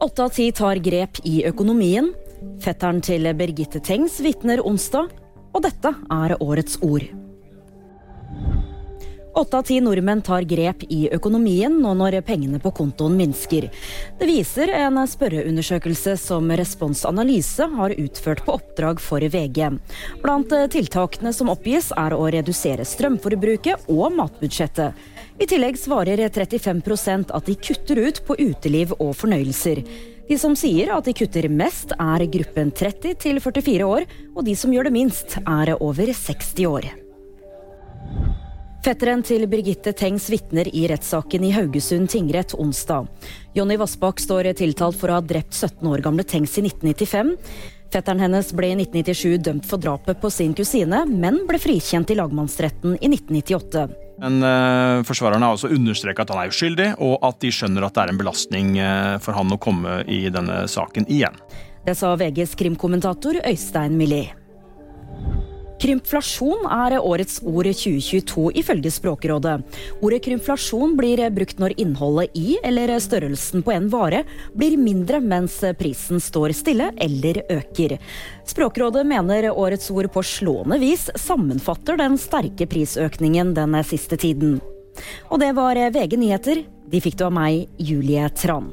Åtte av ti tar grep i økonomien. Fetteren til Birgitte Tengs vitner onsdag, og dette er årets ord. Åtte av ti nordmenn tar grep i økonomien nå når pengene på kontoen minsker. Det viser en spørreundersøkelse som Respons Analyse har utført på oppdrag for VG. Blant tiltakene som oppgis er å redusere strømforbruket og matbudsjettet. I tillegg svarer 35% at de kutter ut på uteliv og fornøyelser. De som sier at de kutter mest, er gruppen 30 til 44 år, og de som gjør det minst, er over 60 år. Fetteren til Birgitte Tengs vitner i rettssaken i Haugesund tingrett onsdag. Jonny Vassbakk står tiltalt for å ha drept 17 år gamle Tengs i 1995. Fetteren hennes ble i 1997 dømt for drapet på sin kusine, men ble frikjent i lagmannsretten i 1998. Men uh, Forsvarerne har også understreket at han er uskyldig, og at de skjønner at det er en belastning uh, for han å komme i denne saken igjen. Det sa VGs krimkommentator Øystein Millie. Krympflasjon er årets ord 2022 ifølge Språkrådet. Ordet krympflasjon blir brukt når innholdet i eller størrelsen på en vare blir mindre mens prisen står stille eller øker. Språkrådet mener årets ord på slående vis sammenfatter den sterke prisøkningen den siste tiden. Og det var VG nyheter. De fikk du av meg, Julie Tran.